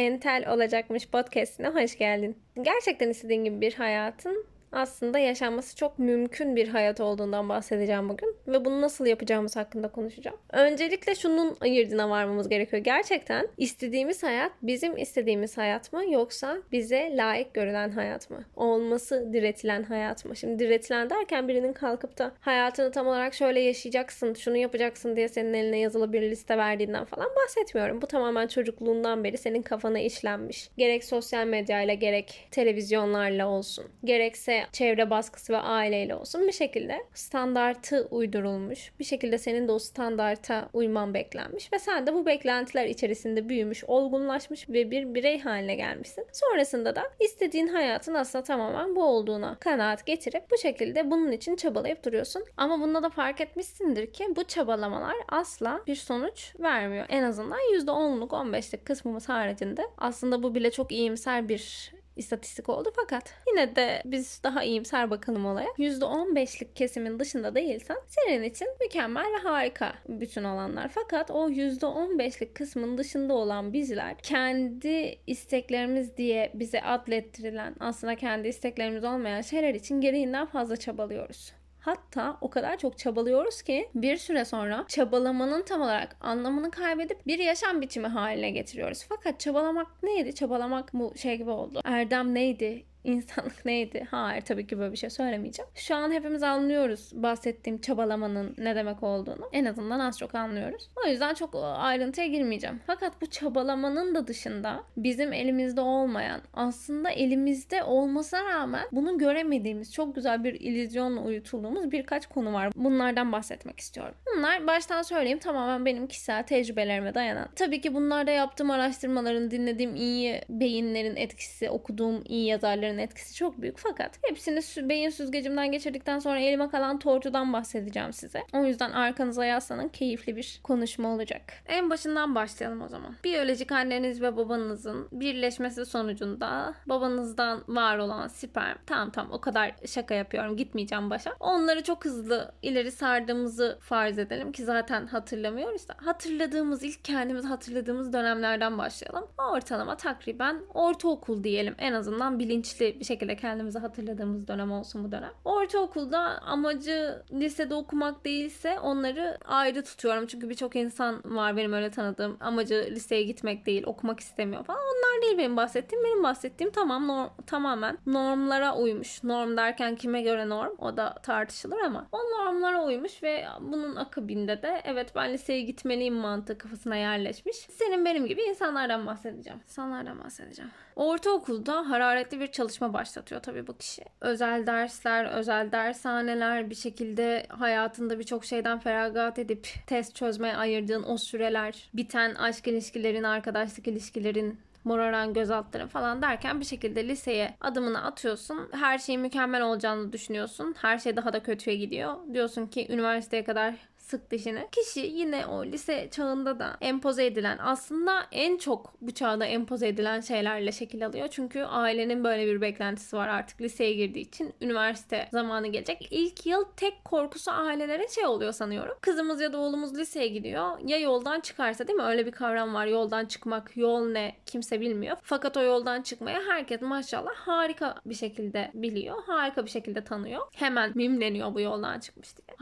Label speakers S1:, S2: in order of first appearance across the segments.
S1: Entel Olacakmış podcastine hoş geldin. Gerçekten istediğin gibi bir hayatın aslında yaşanması çok mümkün bir hayat olduğundan bahsedeceğim bugün ve bunu nasıl yapacağımız hakkında konuşacağım. Öncelikle şunun ayırdına varmamız gerekiyor. Gerçekten istediğimiz hayat bizim istediğimiz hayat mı yoksa bize layık görülen hayat mı? Olması diretilen hayat mı? Şimdi diretilen derken birinin kalkıp da hayatını tam olarak şöyle yaşayacaksın, şunu yapacaksın diye senin eline yazılı bir liste verdiğinden falan bahsetmiyorum. Bu tamamen çocukluğundan beri senin kafana işlenmiş. Gerek sosyal medyayla gerek televizyonlarla olsun. Gerekse çevre baskısı ve aileyle olsun bir şekilde standartı uydurulmuş. Bir şekilde senin de o standarta uyman beklenmiş ve sen de bu beklentiler içerisinde büyümüş, olgunlaşmış ve bir birey haline gelmişsin. Sonrasında da istediğin hayatın aslında tamamen bu olduğuna kanaat getirip bu şekilde bunun için çabalayıp duruyorsun. Ama bunda da fark etmişsindir ki bu çabalamalar asla bir sonuç vermiyor. En azından %10'luk 15'lik kısmımız haricinde aslında bu bile çok iyimser bir istatistik oldu fakat yine de biz daha iyimser bakalım olaya. %15'lik kesimin dışında değilsen senin için mükemmel ve harika bütün olanlar. Fakat o %15'lik kısmın dışında olan bizler kendi isteklerimiz diye bize adlettirilen aslında kendi isteklerimiz olmayan şeyler için gereğinden fazla çabalıyoruz. Hatta o kadar çok çabalıyoruz ki bir süre sonra çabalamanın tam olarak anlamını kaybedip bir yaşam biçimi haline getiriyoruz. Fakat çabalamak neydi? Çabalamak bu şey gibi oldu. Erdem neydi? İnsanlık neydi? Hayır tabii ki böyle bir şey söylemeyeceğim. Şu an hepimiz anlıyoruz bahsettiğim çabalamanın ne demek olduğunu. En azından az çok anlıyoruz. O yüzden çok ayrıntıya girmeyeceğim. Fakat bu çabalamanın da dışında bizim elimizde olmayan aslında elimizde olmasına rağmen bunu göremediğimiz çok güzel bir illüzyonla uyutulduğumuz birkaç konu var. Bunlardan bahsetmek istiyorum. Bunlar baştan söyleyeyim tamamen benim kişisel tecrübelerime dayanan. Tabii ki bunlarda yaptığım araştırmaların, dinlediğim iyi beyinlerin etkisi, okuduğum iyi yazarların faktörlerin etkisi çok büyük fakat hepsini beyin süzgecimden geçirdikten sonra elime kalan tortudan bahsedeceğim size. O yüzden arkanıza yaslanın keyifli bir konuşma olacak. En başından başlayalım o zaman. Biyolojik anneniz ve babanızın birleşmesi sonucunda babanızdan var olan sperm tamam tamam o kadar şaka yapıyorum gitmeyeceğim başa. Onları çok hızlı ileri sardığımızı farz edelim ki zaten hatırlamıyoruz da hatırladığımız ilk kendimiz hatırladığımız dönemlerden başlayalım. Ortalama takriben ortaokul diyelim en azından bilinçli bilinçli bir şekilde kendimizi hatırladığımız dönem olsun bu dönem. Ortaokulda amacı lisede okumak değilse onları ayrı tutuyorum. Çünkü birçok insan var benim öyle tanıdığım. Amacı liseye gitmek değil, okumak istemiyor falan. Onlar değil benim bahsettiğim. Benim bahsettiğim tamam norm, tamamen normlara uymuş. Norm derken kime göre norm? O da tartışılır ama o normlara uymuş ve bunun akabinde de evet ben liseye gitmeliyim mantığı kafasına yerleşmiş. Senin benim gibi insanlardan bahsedeceğim. İnsanlardan bahsedeceğim. Ortaokulda hararetli bir çalışma başlatıyor tabii bu kişi. Özel dersler, özel dershaneler bir şekilde hayatında birçok şeyden feragat edip test çözmeye ayırdığın o süreler, biten aşk ilişkilerin, arkadaşlık ilişkilerin moraran gözaltları falan derken bir şekilde liseye adımını atıyorsun. Her şeyin mükemmel olacağını düşünüyorsun. Her şey daha da kötüye gidiyor. Diyorsun ki üniversiteye kadar sık dişini. Kişi yine o lise çağında da empoze edilen aslında en çok bu çağda empoze edilen şeylerle şekil alıyor. Çünkü ailenin böyle bir beklentisi var artık liseye girdiği için üniversite zamanı gelecek. İlk yıl tek korkusu ailelerin şey oluyor sanıyorum. Kızımız ya da oğlumuz liseye gidiyor. Ya yoldan çıkarsa değil mi? Öyle bir kavram var. Yoldan çıkmak. Yol ne? Kimse bilmiyor. Fakat o yoldan çıkmaya herkes maşallah harika bir şekilde biliyor. Harika bir şekilde tanıyor. Hemen mimleniyor bu yoldan çıkmış diye.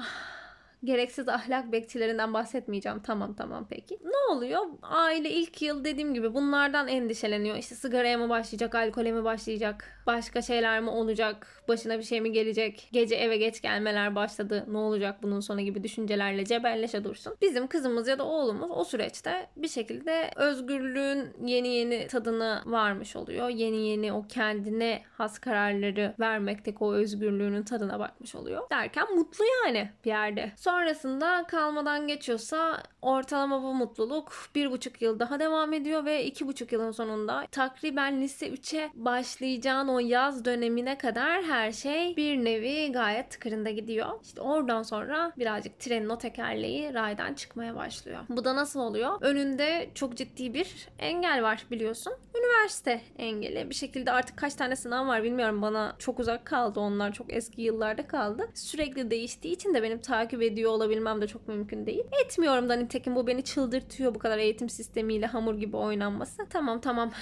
S1: Gereksiz ahlak bekçilerinden bahsetmeyeceğim. Tamam tamam peki. Ne oluyor? Aile ilk yıl dediğim gibi bunlardan endişeleniyor. İşte sigaraya mı başlayacak, alkole mi başlayacak, başka şeyler mi olacak, başına bir şey mi gelecek, gece eve geç gelmeler başladı, ne olacak bunun sonu gibi düşüncelerle cebelleşe dursun. Bizim kızımız ya da oğlumuz o süreçte bir şekilde özgürlüğün yeni yeni tadını varmış oluyor. Yeni yeni o kendine has kararları vermekteki o özgürlüğünün tadına bakmış oluyor. Derken mutlu yani bir yerde. Sonrasında kalmadan geçiyorsa ortalama bu mutluluk bir buçuk yıl daha devam ediyor ve iki buçuk yılın sonunda takriben lise 3'e başlayacağın o yaz dönemine kadar her şey bir nevi gayet tıkırında gidiyor. İşte oradan sonra birazcık trenin o tekerleği raydan çıkmaya başlıyor. Bu da nasıl oluyor? Önünde çok ciddi bir engel var biliyorsun. Üniversite engeli. Bir şekilde artık kaç tane sınav var bilmiyorum. Bana çok uzak kaldı onlar. Çok eski yıllarda kaldı. Sürekli değiştiği için de benim takip ediyorum ediyor olabilmem de çok mümkün değil. Etmiyorum da nitekim bu beni çıldırtıyor bu kadar eğitim sistemiyle hamur gibi oynanması. Tamam tamam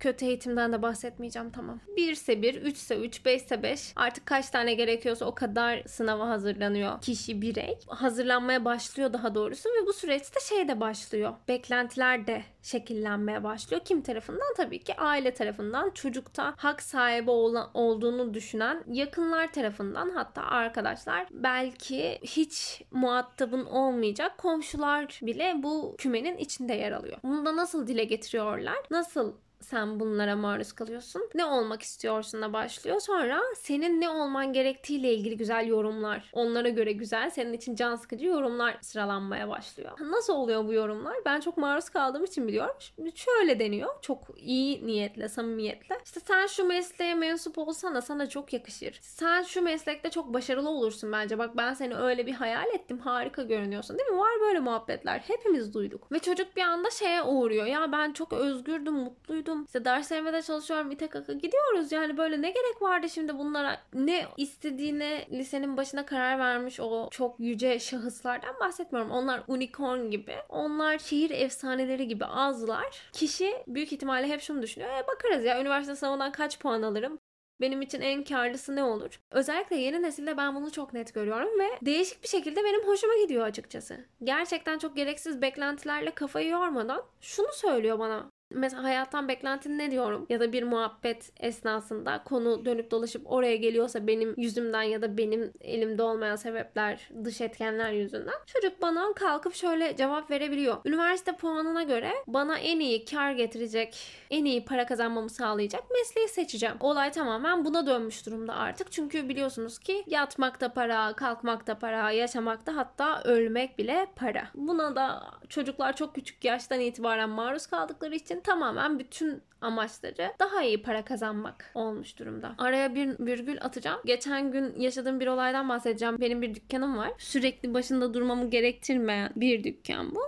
S1: kötü eğitimden de bahsetmeyeceğim tamam. 1 ise 1, 3 ise 3, 5 ise 5. Artık kaç tane gerekiyorsa o kadar sınava hazırlanıyor kişi birey. Hazırlanmaya başlıyor daha doğrusu ve bu süreçte şey de başlıyor. Beklentiler de şekillenmeye başlıyor. Kim tarafından? Tabii ki aile tarafından. Çocukta hak sahibi olan, olduğunu düşünen yakınlar tarafından hatta arkadaşlar belki hiç muhatabın olmayacak komşular bile bu kümenin içinde yer alıyor. Bunu da nasıl dile getiriyorlar? Nasıl sen bunlara maruz kalıyorsun. Ne olmak istiyorsun da başlıyor. Sonra senin ne olman gerektiğiyle ilgili güzel yorumlar. Onlara göre güzel, senin için can sıkıcı yorumlar sıralanmaya başlıyor. Nasıl oluyor bu yorumlar? Ben çok maruz kaldığım için biliyorum. Şimdi şöyle deniyor. Çok iyi niyetle, samimiyetle. İşte sen şu mesleğe mensup olsana sana çok yakışır. Sen şu meslekte çok başarılı olursun bence. Bak ben seni öyle bir hayal ettim. Harika görünüyorsun. Değil mi? Var böyle muhabbetler. Hepimiz duyduk. Ve çocuk bir anda şeye uğruyor. Ya ben çok özgürdüm, mutluydum çalışıyordum. İşte derslerime de çalışıyorum. İte kaka gidiyoruz. Yani böyle ne gerek vardı şimdi bunlara? Ne istediğine lisenin başına karar vermiş o çok yüce şahıslardan bahsetmiyorum. Onlar unicorn gibi. Onlar şehir efsaneleri gibi azlar. Kişi büyük ihtimalle hep şunu düşünüyor. E bakarız ya üniversite sınavından kaç puan alırım? benim için en karlısı ne olur? Özellikle yeni nesilde ben bunu çok net görüyorum ve değişik bir şekilde benim hoşuma gidiyor açıkçası. Gerçekten çok gereksiz beklentilerle kafayı yormadan şunu söylüyor bana. Mesela hayattan beklentin ne diyorum? Ya da bir muhabbet esnasında konu dönüp dolaşıp oraya geliyorsa benim yüzümden ya da benim elimde olmayan sebepler, dış etkenler yüzünden çocuk bana kalkıp şöyle cevap verebiliyor. Üniversite puanına göre bana en iyi kar getirecek, en iyi para kazanmamı sağlayacak mesleği seçeceğim. Olay tamamen buna dönmüş durumda artık. Çünkü biliyorsunuz ki yatmak da para, kalkmak da para, yaşamak da hatta ölmek bile para. Buna da çocuklar çok küçük yaştan itibaren maruz kaldıkları için tamamen bütün amaçları daha iyi para kazanmak olmuş durumda. Araya bir virgül atacağım. Geçen gün yaşadığım bir olaydan bahsedeceğim. Benim bir dükkanım var. Sürekli başında durmamı gerektirmeyen bir dükkan bu.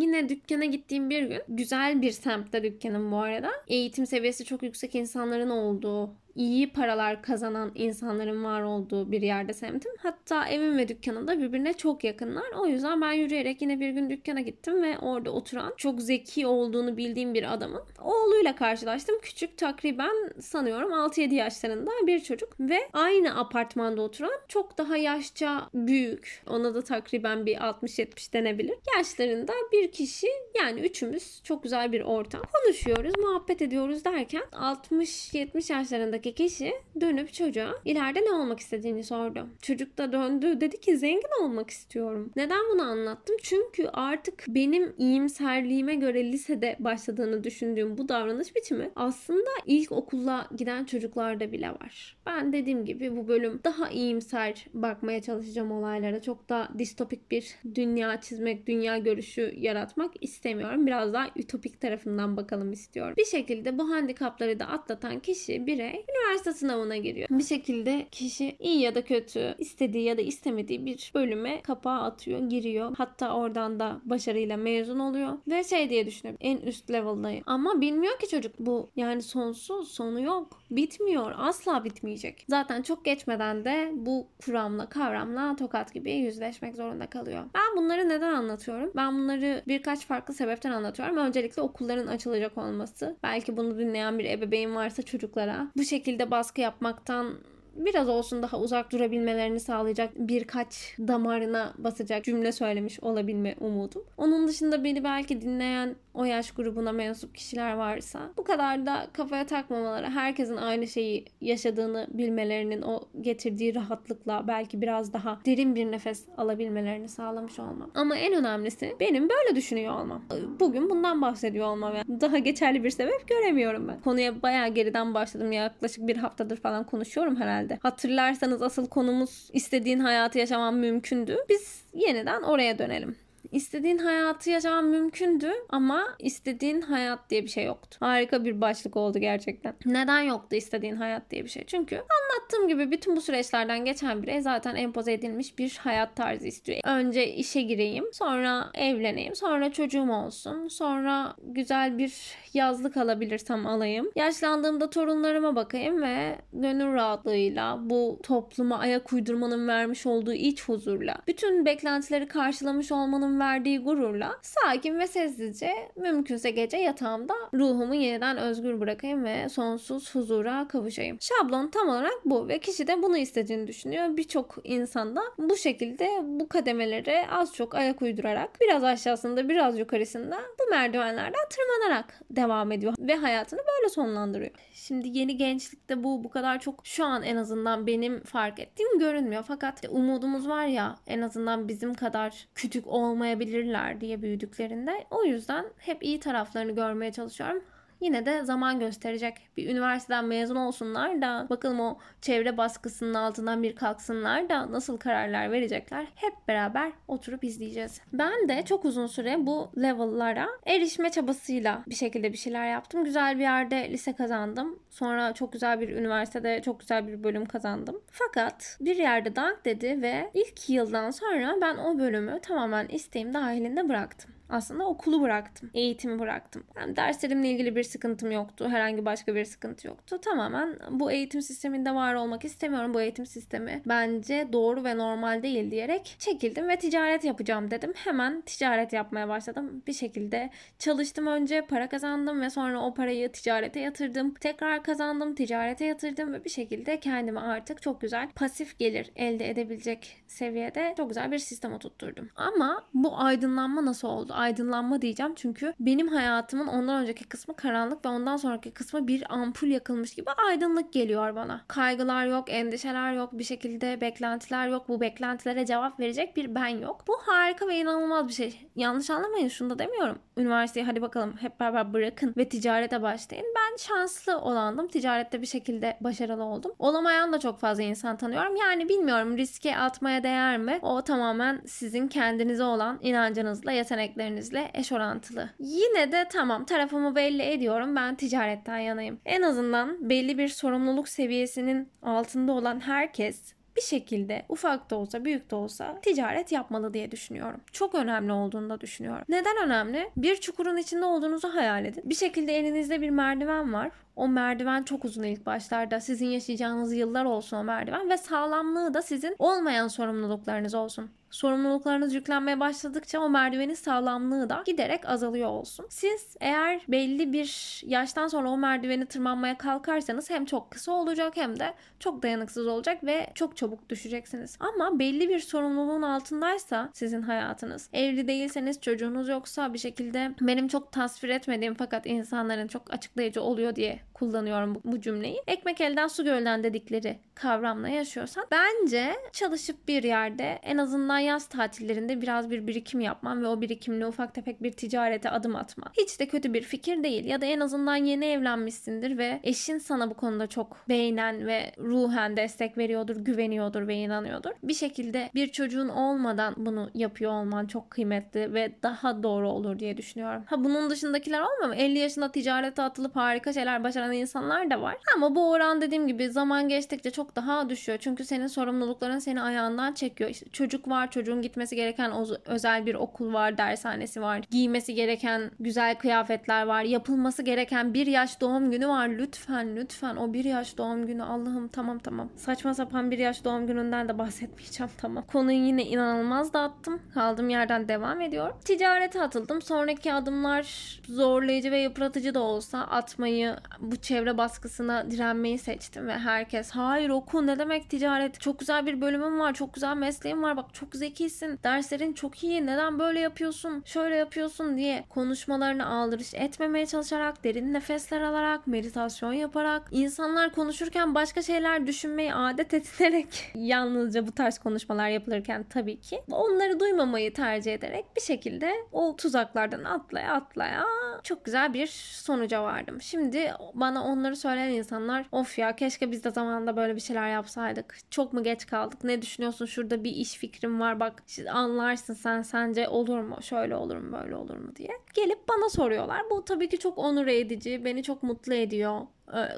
S1: Yine dükkana gittiğim bir gün güzel bir semtte dükkanım bu arada. Eğitim seviyesi çok yüksek insanların olduğu iyi paralar kazanan insanların var olduğu bir yerde semtim. Hatta evim ve dükkanım da birbirine çok yakınlar. O yüzden ben yürüyerek yine bir gün dükkana gittim ve orada oturan çok zeki olduğunu bildiğim bir adamın oğluyla karşılaştım. Küçük takriben sanıyorum 6-7 yaşlarında bir çocuk ve aynı apartmanda oturan çok daha yaşça büyük ona da takriben bir 60-70 denebilir. Yaşlarında bir kişi yani üçümüz çok güzel bir ortam. Konuşuyoruz, muhabbet ediyoruz derken 60-70 yaşlarındaki yaşındaki kişi dönüp çocuğa ileride ne olmak istediğini sordu. Çocuk da döndü dedi ki zengin olmak istiyorum. Neden bunu anlattım? Çünkü artık benim iyimserliğime göre lisede başladığını düşündüğüm bu davranış biçimi aslında ilk okula giden çocuklarda bile var. Ben dediğim gibi bu bölüm daha iyimser bakmaya çalışacağım olaylara. Çok da distopik bir dünya çizmek, dünya görüşü yaratmak istemiyorum. Biraz daha ütopik tarafından bakalım istiyorum. Bir şekilde bu handikapları da atlatan kişi, birey üniversite sınavına giriyor. Bir şekilde kişi iyi ya da kötü istediği ya da istemediği bir bölüme kapağı atıyor, giriyor. Hatta oradan da başarıyla mezun oluyor. Ve şey diye düşünüyor. En üst level'dayım. Ama bilmiyor ki çocuk bu yani sonsuz, sonu yok. Bitmiyor. Asla bitmeyecek. Zaten çok geçmeden de bu kuramla, kavramla tokat gibi yüzleşmek zorunda kalıyor. Ben bunları neden anlatıyorum? Ben bunları birkaç farklı sebepten anlatıyorum. Öncelikle okulların açılacak olması. Belki bunu dinleyen bir ebeveyn varsa çocuklara bu şekilde şekilde baskı yapmaktan biraz olsun daha uzak durabilmelerini sağlayacak birkaç damarına basacak cümle söylemiş olabilme umudum. Onun dışında beni belki dinleyen o yaş grubuna mensup kişiler varsa bu kadar da kafaya takmamaları, herkesin aynı şeyi yaşadığını bilmelerinin o getirdiği rahatlıkla belki biraz daha derin bir nefes alabilmelerini sağlamış olmam. Ama en önemlisi benim böyle düşünüyor olmam. Bugün bundan bahsediyor olmam. Yani daha geçerli bir sebep göremiyorum ben. Konuya bayağı geriden başladım. Yaklaşık bir haftadır falan konuşuyorum herhalde. Hatırlarsanız asıl konumuz istediğin hayatı yaşaman mümkündü. Biz yeniden oraya dönelim. İstediğin hayatı yaşaman mümkündü ama istediğin hayat diye bir şey yoktu. Harika bir başlık oldu gerçekten. Neden yoktu istediğin hayat diye bir şey? Çünkü anlattığım gibi bütün bu süreçlerden geçen birey zaten empoze edilmiş bir hayat tarzı istiyor. Önce işe gireyim, sonra evleneyim, sonra çocuğum olsun, sonra güzel bir yazlık alabilirsem alayım. Yaşlandığımda torunlarıma bakayım ve gönül rahatlığıyla bu topluma ayak uydurmanın vermiş olduğu iç huzurla, bütün beklentileri karşılamış olmanın verdiği gururla sakin ve sessizce mümkünse gece yatağımda ruhumu yeniden özgür bırakayım ve sonsuz huzura kavuşayım. Şablon tam olarak bu ve kişi de bunu istediğini düşünüyor. Birçok insan da bu şekilde bu kademelere az çok ayak uydurarak biraz aşağısında biraz yukarısında bu merdivenlerden tırmanarak devam ediyor ve hayatını böyle sonlandırıyor. Şimdi yeni gençlikte bu bu kadar çok şu an en azından benim fark ettiğim görünmüyor. Fakat umudumuz var ya en azından bizim kadar küçük olmayabilirler diye büyüdüklerinde. O yüzden hep iyi taraflarını görmeye çalışıyorum yine de zaman gösterecek. Bir üniversiteden mezun olsunlar da bakalım o çevre baskısının altından bir kalksınlar da nasıl kararlar verecekler. Hep beraber oturup izleyeceğiz. Ben de çok uzun süre bu level'lara erişme çabasıyla bir şekilde bir şeyler yaptım. Güzel bir yerde lise kazandım. Sonra çok güzel bir üniversitede çok güzel bir bölüm kazandım. Fakat bir yerde dank dedi ve ilk yıldan sonra ben o bölümü tamamen isteğim dahilinde bıraktım aslında okulu bıraktım. Eğitimi bıraktım. Yani derslerimle ilgili bir sıkıntım yoktu. Herhangi başka bir sıkıntı yoktu. Tamamen bu eğitim sisteminde var olmak istemiyorum. Bu eğitim sistemi bence doğru ve normal değil diyerek çekildim ve ticaret yapacağım dedim. Hemen ticaret yapmaya başladım. Bir şekilde çalıştım önce, para kazandım ve sonra o parayı ticarete yatırdım. Tekrar kazandım, ticarete yatırdım ve bir şekilde kendime artık çok güzel pasif gelir elde edebilecek seviyede çok güzel bir sistem oturtturdum. Ama bu aydınlanma nasıl oldu? Aydınlanma diyeceğim. Çünkü benim hayatımın ondan önceki kısmı karanlık ve ondan sonraki kısmı bir ampul yakılmış gibi aydınlık geliyor bana. Kaygılar yok, endişeler yok, bir şekilde beklentiler yok. Bu beklentilere cevap verecek bir ben yok. Bu harika ve inanılmaz bir şey. Yanlış anlamayın şunu da demiyorum. Üniversiteyi hadi bakalım hep beraber bırakın ve ticarete başlayın. Ben şanslı olandım. Ticarette bir şekilde başarılı oldum. Olamayan da çok fazla insan tanıyorum. Yani bilmiyorum riske atmaya değer mi? O tamamen sizin kendinize olan inancınızla, yetenekleriniz hedeflerinizle eş orantılı. Yine de tamam tarafımı belli ediyorum ben ticaretten yanayım. En azından belli bir sorumluluk seviyesinin altında olan herkes bir şekilde ufak da olsa büyük de olsa ticaret yapmalı diye düşünüyorum. Çok önemli olduğunu da düşünüyorum. Neden önemli? Bir çukurun içinde olduğunuzu hayal edin. Bir şekilde elinizde bir merdiven var. O merdiven çok uzun ilk başlarda. Sizin yaşayacağınız yıllar olsun o merdiven ve sağlamlığı da sizin olmayan sorumluluklarınız olsun sorumluluklarınız yüklenmeye başladıkça o merdivenin sağlamlığı da giderek azalıyor olsun. Siz eğer belli bir yaştan sonra o merdiveni tırmanmaya kalkarsanız hem çok kısa olacak hem de çok dayanıksız olacak ve çok çabuk düşeceksiniz. Ama belli bir sorumluluğun altındaysa sizin hayatınız, evli değilseniz çocuğunuz yoksa bir şekilde benim çok tasvir etmediğim fakat insanların çok açıklayıcı oluyor diye kullanıyorum bu, bu cümleyi. Ekmek elden su gölden dedikleri kavramla yaşıyorsan bence çalışıp bir yerde en azından yaz tatillerinde biraz bir birikim yapman ve o birikimle ufak tefek bir ticarete adım atman. Hiç de kötü bir fikir değil. Ya da en azından yeni evlenmişsindir ve eşin sana bu konuda çok beğenen ve ruhen destek veriyordur, güveniyordur ve inanıyordur. Bir şekilde bir çocuğun olmadan bunu yapıyor olman çok kıymetli ve daha doğru olur diye düşünüyorum. Ha bunun dışındakiler olmuyor mu? 50 yaşında ticarete atılıp harika şeyler başaran insanlar da var. Ama bu oran dediğim gibi zaman geçtikçe çok daha düşüyor. Çünkü senin sorumlulukların seni ayağından çekiyor. İşte çocuk var, çocuğun gitmesi gereken özel bir okul var, dershanesi var. Giymesi gereken güzel kıyafetler var. Yapılması gereken bir yaş doğum günü var. Lütfen lütfen o bir yaş doğum günü Allah'ım tamam tamam. Saçma sapan bir yaş doğum gününden de bahsetmeyeceğim tamam. Konuyu yine inanılmaz dağıttım. Kaldığım yerden devam ediyorum. Ticarete atıldım. Sonraki adımlar zorlayıcı ve yıpratıcı da olsa atmayı, bu çevre baskısına direnmeyi seçtim ve herkes hayır oku ne demek ticaret çok güzel bir bölümüm var çok güzel mesleğim var bak çok zekisin derslerin çok iyi neden böyle yapıyorsun şöyle yapıyorsun diye konuşmalarını aldırış etmemeye çalışarak derin nefesler alarak meditasyon yaparak insanlar konuşurken başka şeyler düşünmeyi adet edinerek yalnızca bu tarz konuşmalar yapılırken tabii ki onları duymamayı tercih ederek bir şekilde o tuzaklardan atlaya atlaya çok güzel bir sonuca vardım. Şimdi bana onları söyleyen insanlar of ya keşke biz de zamanında böyle bir şeyler yapsaydık. Çok mu geç kaldık? Ne düşünüyorsun? Şurada bir iş fikrim var bak anlarsın sen sence olur mu? Şöyle olur mu? Böyle olur mu diye. Gelip bana soruyorlar. Bu tabii ki çok onur edici. Beni çok mutlu ediyor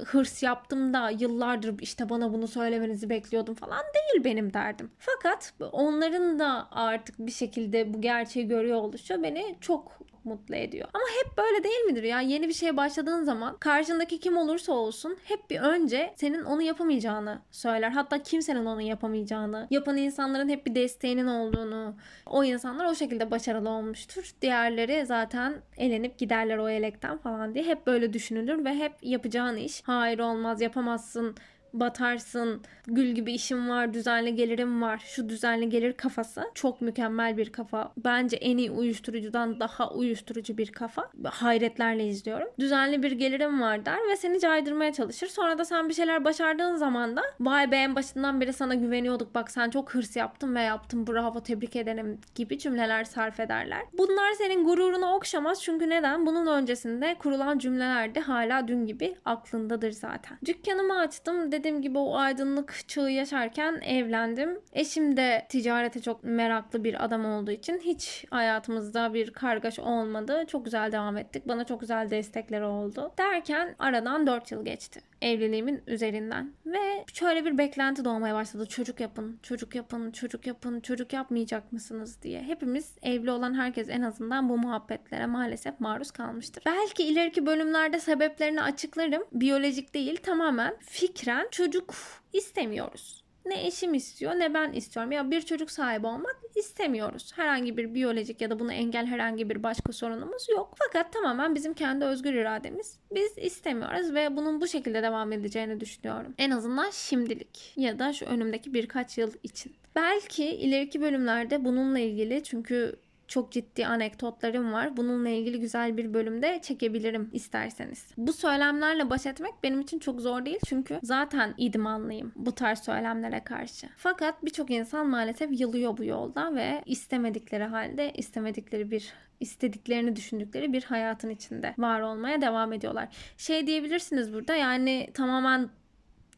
S1: hırs yaptım da yıllardır işte bana bunu söylemenizi bekliyordum falan değil benim derdim. Fakat onların da artık bir şekilde bu gerçeği görüyor oluşu beni çok mutlu ediyor. Ama hep böyle değil midir ya? Yeni bir şeye başladığın zaman karşındaki kim olursa olsun hep bir önce senin onu yapamayacağını söyler. Hatta kimsenin onu yapamayacağını, yapan insanların hep bir desteğinin olduğunu, o insanlar o şekilde başarılı olmuştur. Diğerleri zaten elenip giderler o elekten falan diye hep böyle düşünülür ve hep yapacağın iş. Hayır olmaz yapamazsın batarsın, gül gibi işim var, düzenli gelirim var, şu düzenli gelir kafası çok mükemmel bir kafa. Bence en iyi uyuşturucudan daha uyuşturucu bir kafa. Hayretlerle izliyorum. Düzenli bir gelirim var der ve seni caydırmaya çalışır. Sonra da sen bir şeyler başardığın zaman da vay be en başından beri sana güveniyorduk bak sen çok hırs yaptın ve yaptın bravo tebrik ederim gibi cümleler sarf ederler. Bunlar senin gururunu okşamaz çünkü neden? Bunun öncesinde kurulan cümleler de hala dün gibi aklındadır zaten. Dükkanımı açtım dediğim gibi o aydınlık çağı yaşarken evlendim. Eşim de ticarete çok meraklı bir adam olduğu için hiç hayatımızda bir kargaş olmadı. Çok güzel devam ettik. Bana çok güzel destekleri oldu. Derken aradan 4 yıl geçti evliliğimin üzerinden. Ve şöyle bir beklenti doğmaya başladı. Çocuk yapın, çocuk yapın, çocuk yapın, çocuk yapmayacak mısınız diye. Hepimiz evli olan herkes en azından bu muhabbetlere maalesef maruz kalmıştır. Belki ileriki bölümlerde sebeplerini açıklarım. Biyolojik değil tamamen fikren çocuk istemiyoruz ne eşim istiyor ne ben istiyorum. Ya bir çocuk sahibi olmak istemiyoruz. Herhangi bir biyolojik ya da bunu engel herhangi bir başka sorunumuz yok. Fakat tamamen bizim kendi özgür irademiz. Biz istemiyoruz ve bunun bu şekilde devam edeceğini düşünüyorum. En azından şimdilik ya da şu önümdeki birkaç yıl için. Belki ileriki bölümlerde bununla ilgili çünkü çok ciddi anekdotlarım var. Bununla ilgili güzel bir bölümde çekebilirim isterseniz. Bu söylemlerle baş etmek benim için çok zor değil çünkü zaten idmanlıyım bu tarz söylemlere karşı. Fakat birçok insan maalesef yılıyor bu yolda ve istemedikleri halde istemedikleri bir istediklerini düşündükleri bir hayatın içinde var olmaya devam ediyorlar. Şey diyebilirsiniz burada yani tamamen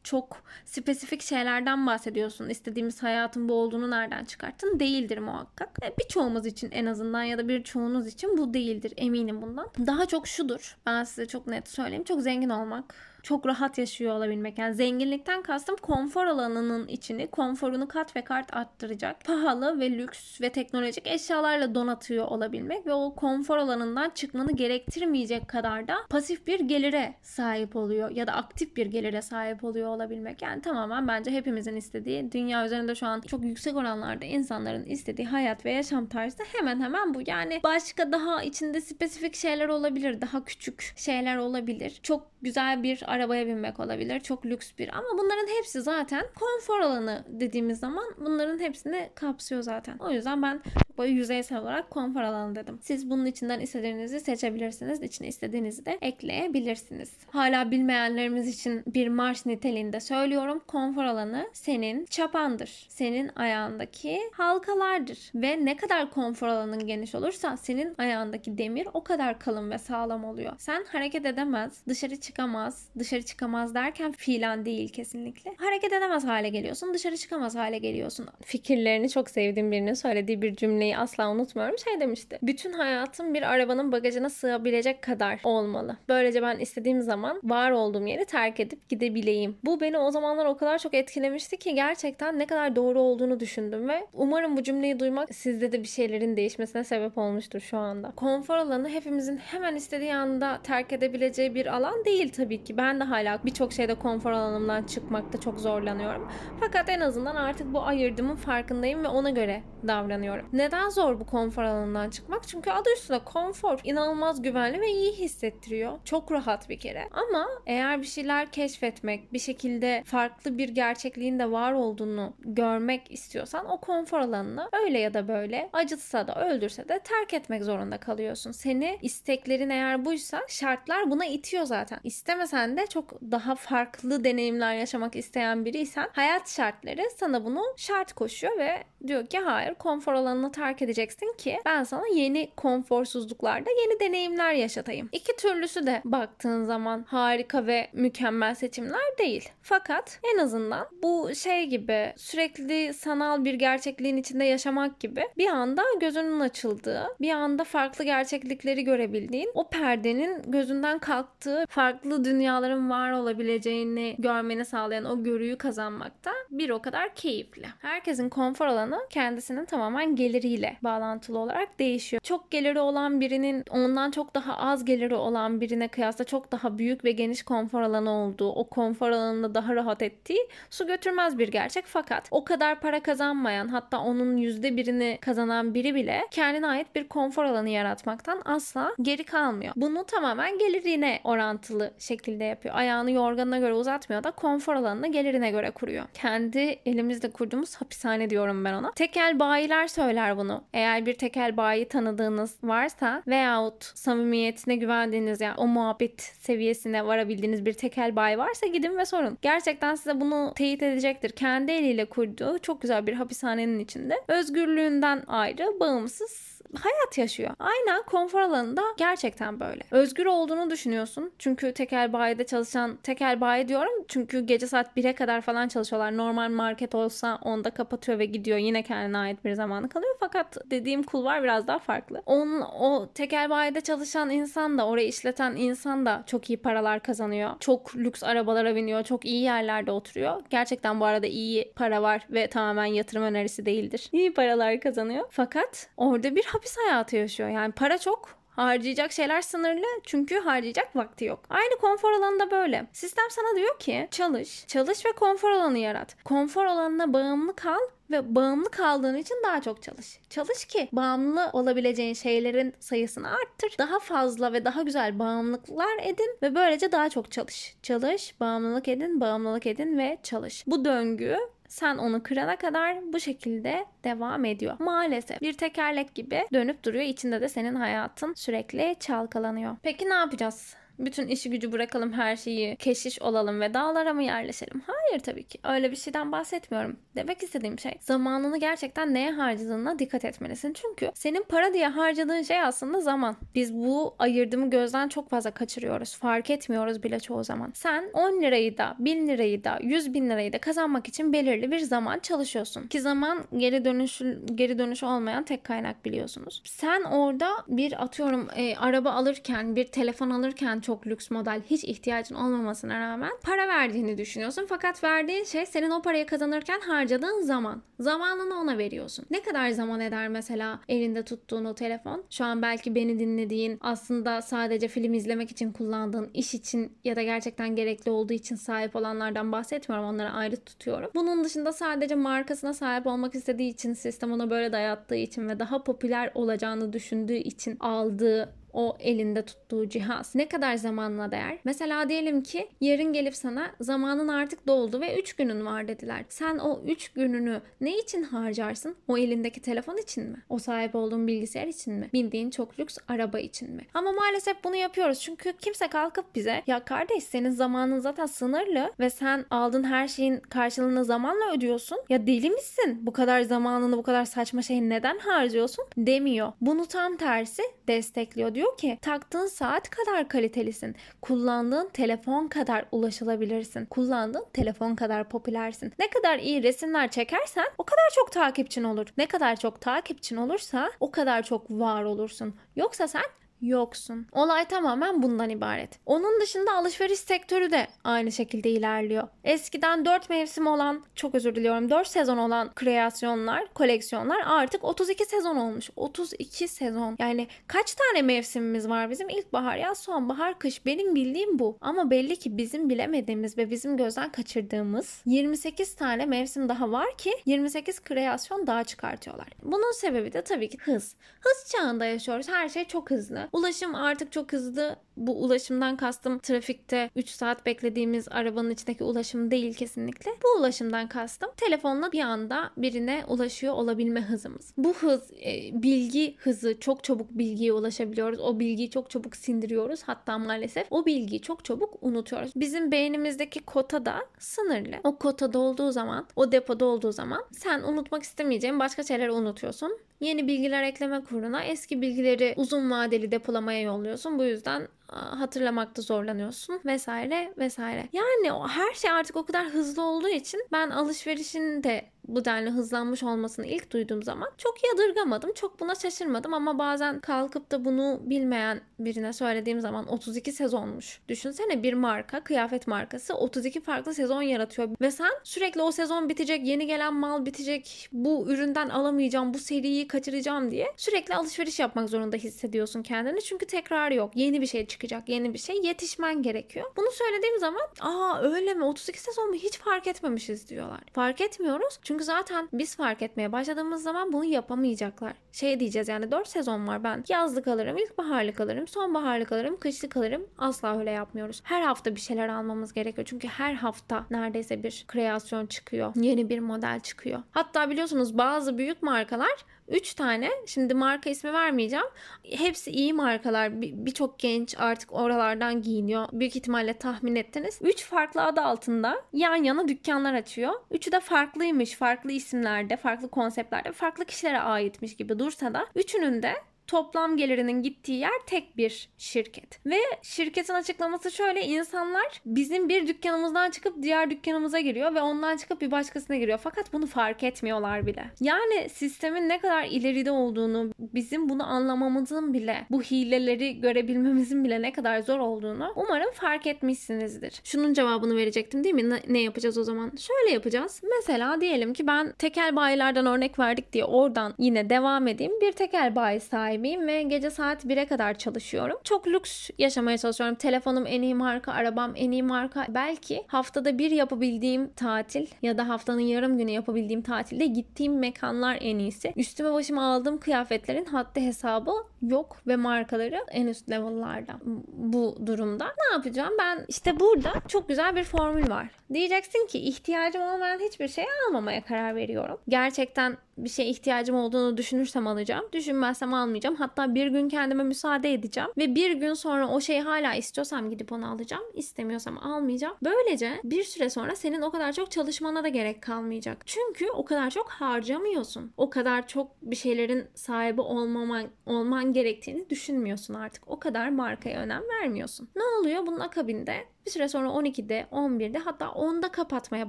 S1: çok spesifik şeylerden bahsediyorsun. İstediğimiz hayatın bu olduğunu nereden çıkarttın? Değildir muhakkak. E, birçoğumuz için en azından ya da birçoğunuz için bu değildir. Eminim bundan. Daha çok şudur. Ben size çok net söyleyeyim. Çok zengin olmak çok rahat yaşıyor olabilmek. Yani zenginlikten kastım konfor alanının içini, konforunu kat ve kart arttıracak. Pahalı ve lüks ve teknolojik eşyalarla donatıyor olabilmek ve o konfor alanından çıkmanı gerektirmeyecek kadar da pasif bir gelire sahip oluyor ya da aktif bir gelire sahip oluyor olabilmek. Yani tamamen bence hepimizin istediği, dünya üzerinde şu an çok yüksek oranlarda insanların istediği hayat ve yaşam tarzı hemen hemen bu. Yani başka daha içinde spesifik şeyler olabilir, daha küçük şeyler olabilir. Çok güzel bir arabaya binmek olabilir. Çok lüks bir ama bunların hepsi zaten konfor alanı dediğimiz zaman bunların hepsini kapsıyor zaten. O yüzden ben böyle yüzeysel olarak konfor alanı dedim. Siz bunun içinden istediğinizi seçebilirsiniz. İçine istediğinizi de ekleyebilirsiniz. Hala bilmeyenlerimiz için bir marş niteliğinde söylüyorum. Konfor alanı senin çapandır. Senin ayağındaki halkalardır. Ve ne kadar konfor alanın geniş olursa senin ayağındaki demir o kadar kalın ve sağlam oluyor. Sen hareket edemez, dışarı çıkamaz, dışarı çıkamaz derken fiilen değil kesinlikle. Hareket edemez hale geliyorsun, dışarı çıkamaz hale geliyorsun. Fikirlerini çok sevdiğim birinin söylediği bir cümleyi asla unutmuyorum. Şey demişti. Bütün hayatım bir arabanın bagajına sığabilecek kadar olmalı. Böylece ben istediğim zaman var olduğum yeri terk edip gidebileyim. Bu beni o zamanlar o kadar çok etkilemişti ki gerçekten ne kadar doğru olduğunu düşündüm ve umarım bu cümleyi duymak sizde de bir şeylerin değişmesine sebep olmuştur şu anda. Konfor alanı hepimizin hemen istediği anda terk edebileceği bir alan değil tabii ki. Ben de hala birçok şeyde konfor alanımdan çıkmakta çok zorlanıyorum. Fakat en azından artık bu ayırdığımın farkındayım ve ona göre davranıyorum. Neden zor bu konfor alanından çıkmak? Çünkü adı üstünde konfor. inanılmaz güvenli ve iyi hissettiriyor. Çok rahat bir kere. Ama eğer bir şeyler keşfetmek, bir şekilde farklı bir gerçekliğin de var olduğunu görmek istiyorsan o konfor alanını öyle ya da böyle acıtsa da öldürse de terk etmek zorunda kalıyorsun. Seni isteklerin eğer buysa şartlar buna itiyor zaten. İstemesen de çok daha farklı deneyimler yaşamak isteyen biriysen hayat şartları sana bunu şart koşuyor ve Diyor ki hayır konfor alanını terk edeceksin ki ben sana yeni konforsuzluklarda yeni deneyimler yaşatayım. İki türlüsü de baktığın zaman harika ve mükemmel seçimler değil. Fakat en azından bu şey gibi sürekli sanal bir gerçekliğin içinde yaşamak gibi bir anda gözünün açıldığı, bir anda farklı gerçeklikleri görebildiğin, o perdenin gözünden kalktığı, farklı dünyaların var olabileceğini görmeni sağlayan o görüyü kazanmakta bir o kadar keyifli. Herkesin konfor alanı kendisinin tamamen geliriyle bağlantılı olarak değişiyor. Çok geliri olan birinin ondan çok daha az geliri olan birine kıyasla çok daha büyük ve geniş konfor alanı olduğu, o konfor alanında daha rahat ettiği su götürmez bir gerçek. Fakat o kadar para kazanmayan hatta onun yüzde birini kazanan biri bile kendine ait bir konfor alanı yaratmaktan asla geri kalmıyor. Bunu tamamen gelirine orantılı şekilde yapıyor. Ayağını yorganına göre uzatmıyor da konfor alanını gelirine göre kuruyor. Kendi elimizde kurduğumuz hapishane diyorum ben ona. Tekel bayiler söyler bunu. Eğer bir tekel bayi tanıdığınız varsa veyahut samimiyetine güvendiğiniz yani o muhabbet seviyesine varabildiğiniz bir tekel bayi varsa gidin ve sorun. Gerçekten size bunu teyit edecektir. Kendi eliyle kurduğu çok güzel bir hapishanenin içinde özgürlüğünden ayrı, bağımsız hayat yaşıyor. Aynen konfor alanında gerçekten böyle. Özgür olduğunu düşünüyorsun. Çünkü tekel bayide çalışan tekel bayi diyorum. Çünkü gece saat 1'e kadar falan çalışıyorlar. Normal market olsa onda kapatıyor ve gidiyor. Yine kendine ait bir zamanı kalıyor. Fakat dediğim kulvar biraz daha farklı. Onun, o tekel bayide çalışan insan da orayı işleten insan da çok iyi paralar kazanıyor. Çok lüks arabalara biniyor. Çok iyi yerlerde oturuyor. Gerçekten bu arada iyi para var ve tamamen yatırım önerisi değildir. İyi paralar kazanıyor. Fakat orada bir hapis hayatı yaşıyor. Yani para çok Harcayacak şeyler sınırlı çünkü harcayacak vakti yok. Aynı konfor alanında böyle. Sistem sana diyor ki çalış, çalış ve konfor alanı yarat. Konfor alanına bağımlı kal ve bağımlı kaldığın için daha çok çalış. Çalış ki bağımlı olabileceğin şeylerin sayısını arttır. Daha fazla ve daha güzel bağımlılıklar edin ve böylece daha çok çalış. Çalış, bağımlılık edin, bağımlılık edin ve çalış. Bu döngü sen onu kırana kadar bu şekilde devam ediyor. Maalesef bir tekerlek gibi dönüp duruyor. İçinde de senin hayatın sürekli çalkalanıyor. Peki ne yapacağız? Bütün işi gücü bırakalım her şeyi keşiş olalım ve dağlara mı yerleşelim? Hayır tabii ki. Öyle bir şeyden bahsetmiyorum. Demek istediğim şey zamanını gerçekten neye harcadığına dikkat etmelisin. Çünkü senin para diye harcadığın şey aslında zaman. Biz bu ayırdığımı gözden çok fazla kaçırıyoruz. Fark etmiyoruz bile çoğu zaman. Sen 10 lirayı da 1000 lirayı da 100 bin lirayı da kazanmak için belirli bir zaman çalışıyorsun. Ki zaman geri dönüşü, geri dönüşü olmayan tek kaynak biliyorsunuz. Sen orada bir atıyorum e, araba alırken bir telefon alırken çok lüks model hiç ihtiyacın olmamasına rağmen para verdiğini düşünüyorsun. Fakat verdiğin şey senin o parayı kazanırken harcadığın zaman. Zamanını ona veriyorsun. Ne kadar zaman eder mesela elinde tuttuğun o telefon? Şu an belki beni dinlediğin aslında sadece film izlemek için kullandığın iş için ya da gerçekten gerekli olduğu için sahip olanlardan bahsetmiyorum. Onları ayrı tutuyorum. Bunun dışında sadece markasına sahip olmak istediği için sistem ona böyle dayattığı için ve daha popüler olacağını düşündüğü için aldığı o elinde tuttuğu cihaz ne kadar zamanla değer? Mesela diyelim ki yarın gelip sana zamanın artık doldu ve 3 günün var dediler. Sen o 3 gününü ne için harcarsın? O elindeki telefon için mi? O sahip olduğun bilgisayar için mi? Bindiğin çok lüks araba için mi? Ama maalesef bunu yapıyoruz çünkü kimse kalkıp bize ya kardeş senin zamanın zaten sınırlı ve sen aldığın her şeyin karşılığını zamanla ödüyorsun. Ya deli misin? Bu kadar zamanını bu kadar saçma şeyi neden harcıyorsun? demiyor. Bunu tam tersi destekliyor diyor ki taktığın saat kadar kalitelisin. Kullandığın telefon kadar ulaşılabilirsin. Kullandığın telefon kadar popülersin. Ne kadar iyi resimler çekersen o kadar çok takipçin olur. Ne kadar çok takipçin olursa o kadar çok var olursun. Yoksa sen yoksun. Olay tamamen bundan ibaret. Onun dışında alışveriş sektörü de aynı şekilde ilerliyor. Eskiden 4 mevsim olan, çok özür diliyorum 4 sezon olan kreasyonlar, koleksiyonlar artık 32 sezon olmuş. 32 sezon. Yani kaç tane mevsimimiz var bizim? İlkbahar, yaz, sonbahar, kış. Benim bildiğim bu. Ama belli ki bizim bilemediğimiz ve bizim gözden kaçırdığımız 28 tane mevsim daha var ki 28 kreasyon daha çıkartıyorlar. Bunun sebebi de tabii ki hız. Hız çağında yaşıyoruz. Her şey çok hızlı. Ulaşım artık çok hızlı. Bu ulaşımdan kastım trafikte 3 saat beklediğimiz arabanın içindeki ulaşım değil kesinlikle. Bu ulaşımdan kastım telefonla bir anda birine ulaşıyor olabilme hızımız. Bu hız e, bilgi hızı çok çabuk bilgiye ulaşabiliyoruz. O bilgiyi çok çabuk sindiriyoruz. Hatta maalesef o bilgiyi çok çabuk unutuyoruz. Bizim beynimizdeki kota da sınırlı. O kota dolduğu zaman, o depoda olduğu zaman sen unutmak istemeyeceğin başka şeyleri unutuyorsun. Yeni bilgiler ekleme kuruna eski bilgileri uzun vadeli depolamaya yolluyorsun. Bu yüzden hatırlamakta zorlanıyorsun vesaire vesaire. Yani her şey artık o kadar hızlı olduğu için ben alışverişin de bu denli hızlanmış olmasını ilk duyduğum zaman çok yadırgamadım. Çok buna şaşırmadım ama bazen kalkıp da bunu bilmeyen birine söylediğim zaman 32 sezonmuş. Düşünsene bir marka, kıyafet markası 32 farklı sezon yaratıyor ve sen sürekli o sezon bitecek, yeni gelen mal bitecek, bu üründen alamayacağım, bu seriyi kaçıracağım diye sürekli alışveriş yapmak zorunda hissediyorsun kendini. Çünkü tekrar yok. Yeni bir şey çıkacak, yeni bir şey. Yetişmen gerekiyor. Bunu söylediğim zaman aa öyle mi? 32 sezon mu? Hiç fark etmemişiz diyorlar. Fark etmiyoruz. Çünkü zaten biz fark etmeye başladığımız zaman bunu yapamayacaklar. Şey diyeceğiz yani 4 sezon var ben. Yazlık alırım, ilkbaharlık alırım, sonbaharlık alırım, kışlık alırım. Asla öyle yapmıyoruz. Her hafta bir şeyler almamız gerekiyor. Çünkü her hafta neredeyse bir kreasyon çıkıyor. Yeni bir model çıkıyor. Hatta biliyorsunuz bazı büyük markalar 3 tane şimdi marka ismi vermeyeceğim. Hepsi iyi markalar. Birçok genç artık oralardan giyiniyor. Büyük ihtimalle tahmin ettiniz. 3 farklı adı altında yan yana dükkanlar açıyor. Üçü de farklıymış. Farklı isimlerde, farklı konseptlerde, farklı kişilere aitmiş gibi dursa da üçünün de toplam gelirinin gittiği yer tek bir şirket. Ve şirketin açıklaması şöyle insanlar bizim bir dükkanımızdan çıkıp diğer dükkanımıza giriyor ve ondan çıkıp bir başkasına giriyor. Fakat bunu fark etmiyorlar bile. Yani sistemin ne kadar ileride olduğunu, bizim bunu anlamamızın bile, bu hileleri görebilmemizin bile ne kadar zor olduğunu umarım fark etmişsinizdir. Şunun cevabını verecektim değil mi? Ne, ne yapacağız o zaman? Şöyle yapacağız. Mesela diyelim ki ben tekel bayilerden örnek verdik diye oradan yine devam edeyim. Bir tekel bayi sahibi sahibiyim ve gece saat 1'e kadar çalışıyorum. Çok lüks yaşamaya çalışıyorum. Telefonum en iyi marka, arabam en iyi marka. Belki haftada bir yapabildiğim tatil ya da haftanın yarım günü yapabildiğim tatilde gittiğim mekanlar en iyisi. Üstüme başıma aldığım kıyafetlerin haddi hesabı yok ve markaları en üst level'larda bu durumda. Ne yapacağım? Ben işte burada çok güzel bir formül var. Diyeceksin ki ihtiyacım olmayan hiçbir şey almamaya karar veriyorum. Gerçekten bir şeye ihtiyacım olduğunu düşünürsem alacağım. Düşünmezsem almayacağım. Hatta bir gün kendime müsaade edeceğim. Ve bir gün sonra o şeyi hala istiyorsam gidip onu alacağım. İstemiyorsam almayacağım. Böylece bir süre sonra senin o kadar çok çalışmana da gerek kalmayacak. Çünkü o kadar çok harcamıyorsun. O kadar çok bir şeylerin sahibi olmaman, olman gerektiğini düşünmüyorsun artık. O kadar markaya önem vermiyorsun. Ne oluyor? Bunun akabinde bir süre sonra 12'de, 11'de hatta 10'da kapatmaya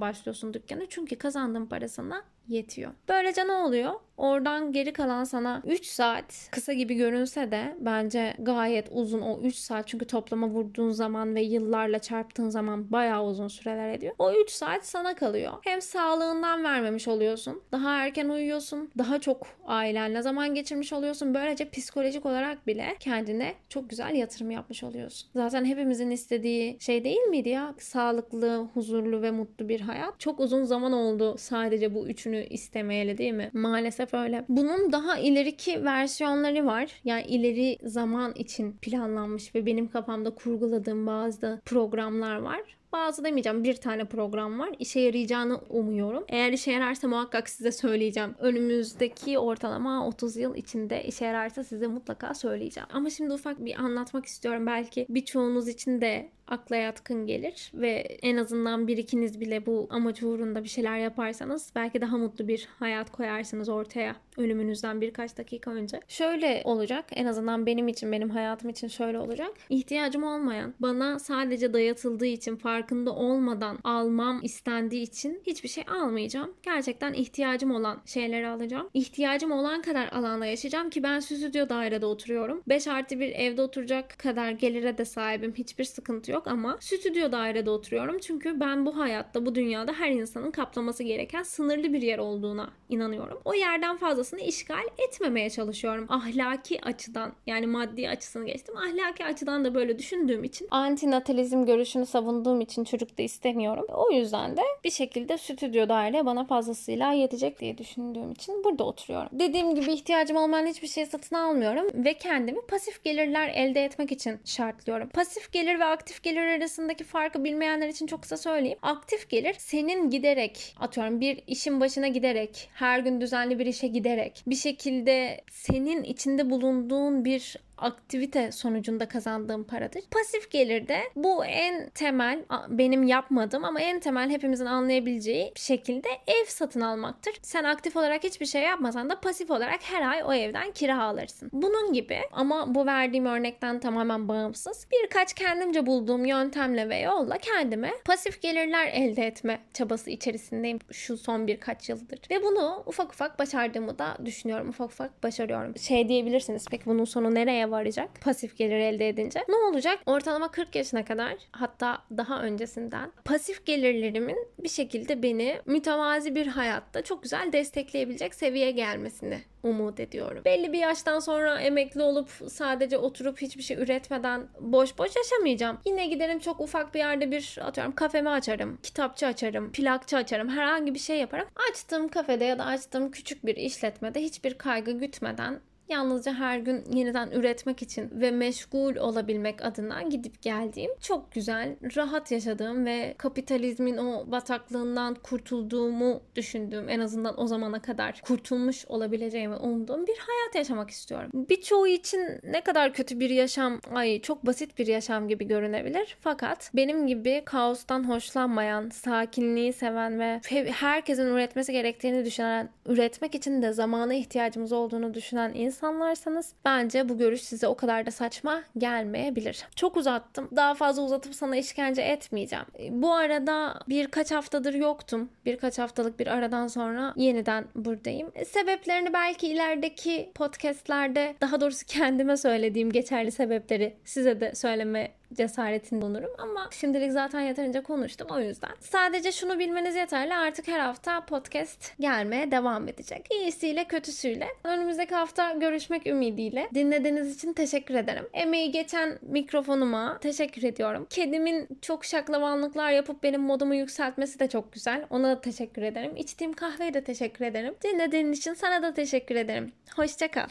S1: başlıyorsun dükkanı. Çünkü kazandığın parasına yetiyor. Böylece ne oluyor? Oradan geri kalan sana 3 saat kısa gibi görünse de bence gayet uzun o 3 saat çünkü toplama vurduğun zaman ve yıllarla çarptığın zaman bayağı uzun süreler ediyor. O 3 saat sana kalıyor. Hem sağlığından vermemiş oluyorsun. Daha erken uyuyorsun. Daha çok ailenle zaman geçirmiş oluyorsun. Böylece psikolojik olarak bile kendine çok güzel yatırım yapmış oluyorsun. Zaten hepimizin istediği şey değil miydi ya? Sağlıklı, huzurlu ve mutlu bir hayat. Çok uzun zaman oldu sadece bu üçünü istemeyeli değil mi? Maalesef öyle. Bunun daha ileriki versiyonları var. Yani ileri zaman için planlanmış ve benim kafamda kurguladığım bazı programlar var. Bazı demeyeceğim bir tane program var. İşe yarayacağını umuyorum. Eğer işe yararsa muhakkak size söyleyeceğim. Önümüzdeki ortalama 30 yıl içinde işe yararsa size mutlaka söyleyeceğim. Ama şimdi ufak bir anlatmak istiyorum. Belki birçoğunuz için de akla yatkın gelir ve en azından bir ikiniz bile bu amaç uğrunda bir şeyler yaparsanız belki daha mutlu bir hayat koyarsınız ortaya ölümünüzden birkaç dakika önce. Şöyle olacak en azından benim için benim hayatım için şöyle olacak. İhtiyacım olmayan bana sadece dayatıldığı için farkında olmadan almam istendiği için hiçbir şey almayacağım. Gerçekten ihtiyacım olan şeyleri alacağım. İhtiyacım olan kadar alanda yaşayacağım ki ben stüdyo dairede oturuyorum. 5 artı bir evde oturacak kadar gelire de sahibim. Hiçbir sıkıntı yok yok ama stüdyo dairede oturuyorum. Çünkü ben bu hayatta, bu dünyada her insanın kaplaması gereken sınırlı bir yer olduğuna inanıyorum. O yerden fazlasını işgal etmemeye çalışıyorum. Ahlaki açıdan yani maddi açısını geçtim. Ahlaki açıdan da böyle düşündüğüm için antinatalizm görüşünü savunduğum için çocuk da istemiyorum. O yüzden de bir şekilde stüdyo daire bana fazlasıyla yetecek diye düşündüğüm için burada oturuyorum. Dediğim gibi ihtiyacım olmayan hiçbir şey satın almıyorum ve kendimi pasif gelirler elde etmek için şartlıyorum. Pasif gelir ve aktif gelir arasındaki farkı bilmeyenler için çok kısa söyleyeyim. Aktif gelir senin giderek atıyorum bir işin başına giderek her gün düzenli bir işe giderek bir şekilde senin içinde bulunduğun bir aktivite sonucunda kazandığım paradır. Pasif gelir de bu en temel benim yapmadığım ama en temel hepimizin anlayabileceği şekilde ev satın almaktır. Sen aktif olarak hiçbir şey yapmasan da pasif olarak her ay o evden kira alırsın. Bunun gibi ama bu verdiğim örnekten tamamen bağımsız birkaç kendimce bulduğum yöntemle ve yolla kendime pasif gelirler elde etme çabası içerisindeyim şu son birkaç yıldır. Ve bunu ufak ufak başardığımı da düşünüyorum. Ufak ufak başarıyorum. Şey diyebilirsiniz peki bunun sonu nereye varacak pasif gelir elde edince. Ne olacak? Ortalama 40 yaşına kadar hatta daha öncesinden pasif gelirlerimin bir şekilde beni mütevazi bir hayatta çok güzel destekleyebilecek seviyeye gelmesini umut ediyorum. Belli bir yaştan sonra emekli olup sadece oturup hiçbir şey üretmeden boş boş yaşamayacağım. Yine giderim çok ufak bir yerde bir atıyorum kafemi açarım, kitapçı açarım, plakçı açarım, herhangi bir şey yaparım. Açtığım kafede ya da açtığım küçük bir işletmede hiçbir kaygı gütmeden yalnızca her gün yeniden üretmek için ve meşgul olabilmek adına gidip geldiğim çok güzel, rahat yaşadığım ve kapitalizmin o bataklığından kurtulduğumu düşündüğüm en azından o zamana kadar kurtulmuş olabileceğimi umduğum bir hayat yaşamak istiyorum. Birçoğu için ne kadar kötü bir yaşam, ay çok basit bir yaşam gibi görünebilir. Fakat benim gibi kaostan hoşlanmayan, sakinliği seven ve herkesin üretmesi gerektiğini düşünen, üretmek için de zamana ihtiyacımız olduğunu düşünen insan insanlarsanız bence bu görüş size o kadar da saçma gelmeyebilir. Çok uzattım. Daha fazla uzatıp sana işkence etmeyeceğim. Bu arada birkaç haftadır yoktum. Birkaç haftalık bir aradan sonra yeniden buradayım. Sebeplerini belki ilerideki podcastlerde daha doğrusu kendime söylediğim geçerli sebepleri size de söyleme cesaretinde bulunurum ama şimdilik zaten yeterince konuştum o yüzden. Sadece şunu bilmeniz yeterli artık her hafta podcast gelmeye devam edecek. İyisiyle kötüsüyle. Önümüzdeki hafta görüşmek ümidiyle. Dinlediğiniz için teşekkür ederim. Emeği geçen mikrofonuma teşekkür ediyorum. Kedimin çok şaklavanlıklar yapıp benim modumu yükseltmesi de çok güzel. Ona da teşekkür ederim. İçtiğim kahveye de teşekkür ederim. Dinlediğin için sana da teşekkür ederim. Hoşçakal.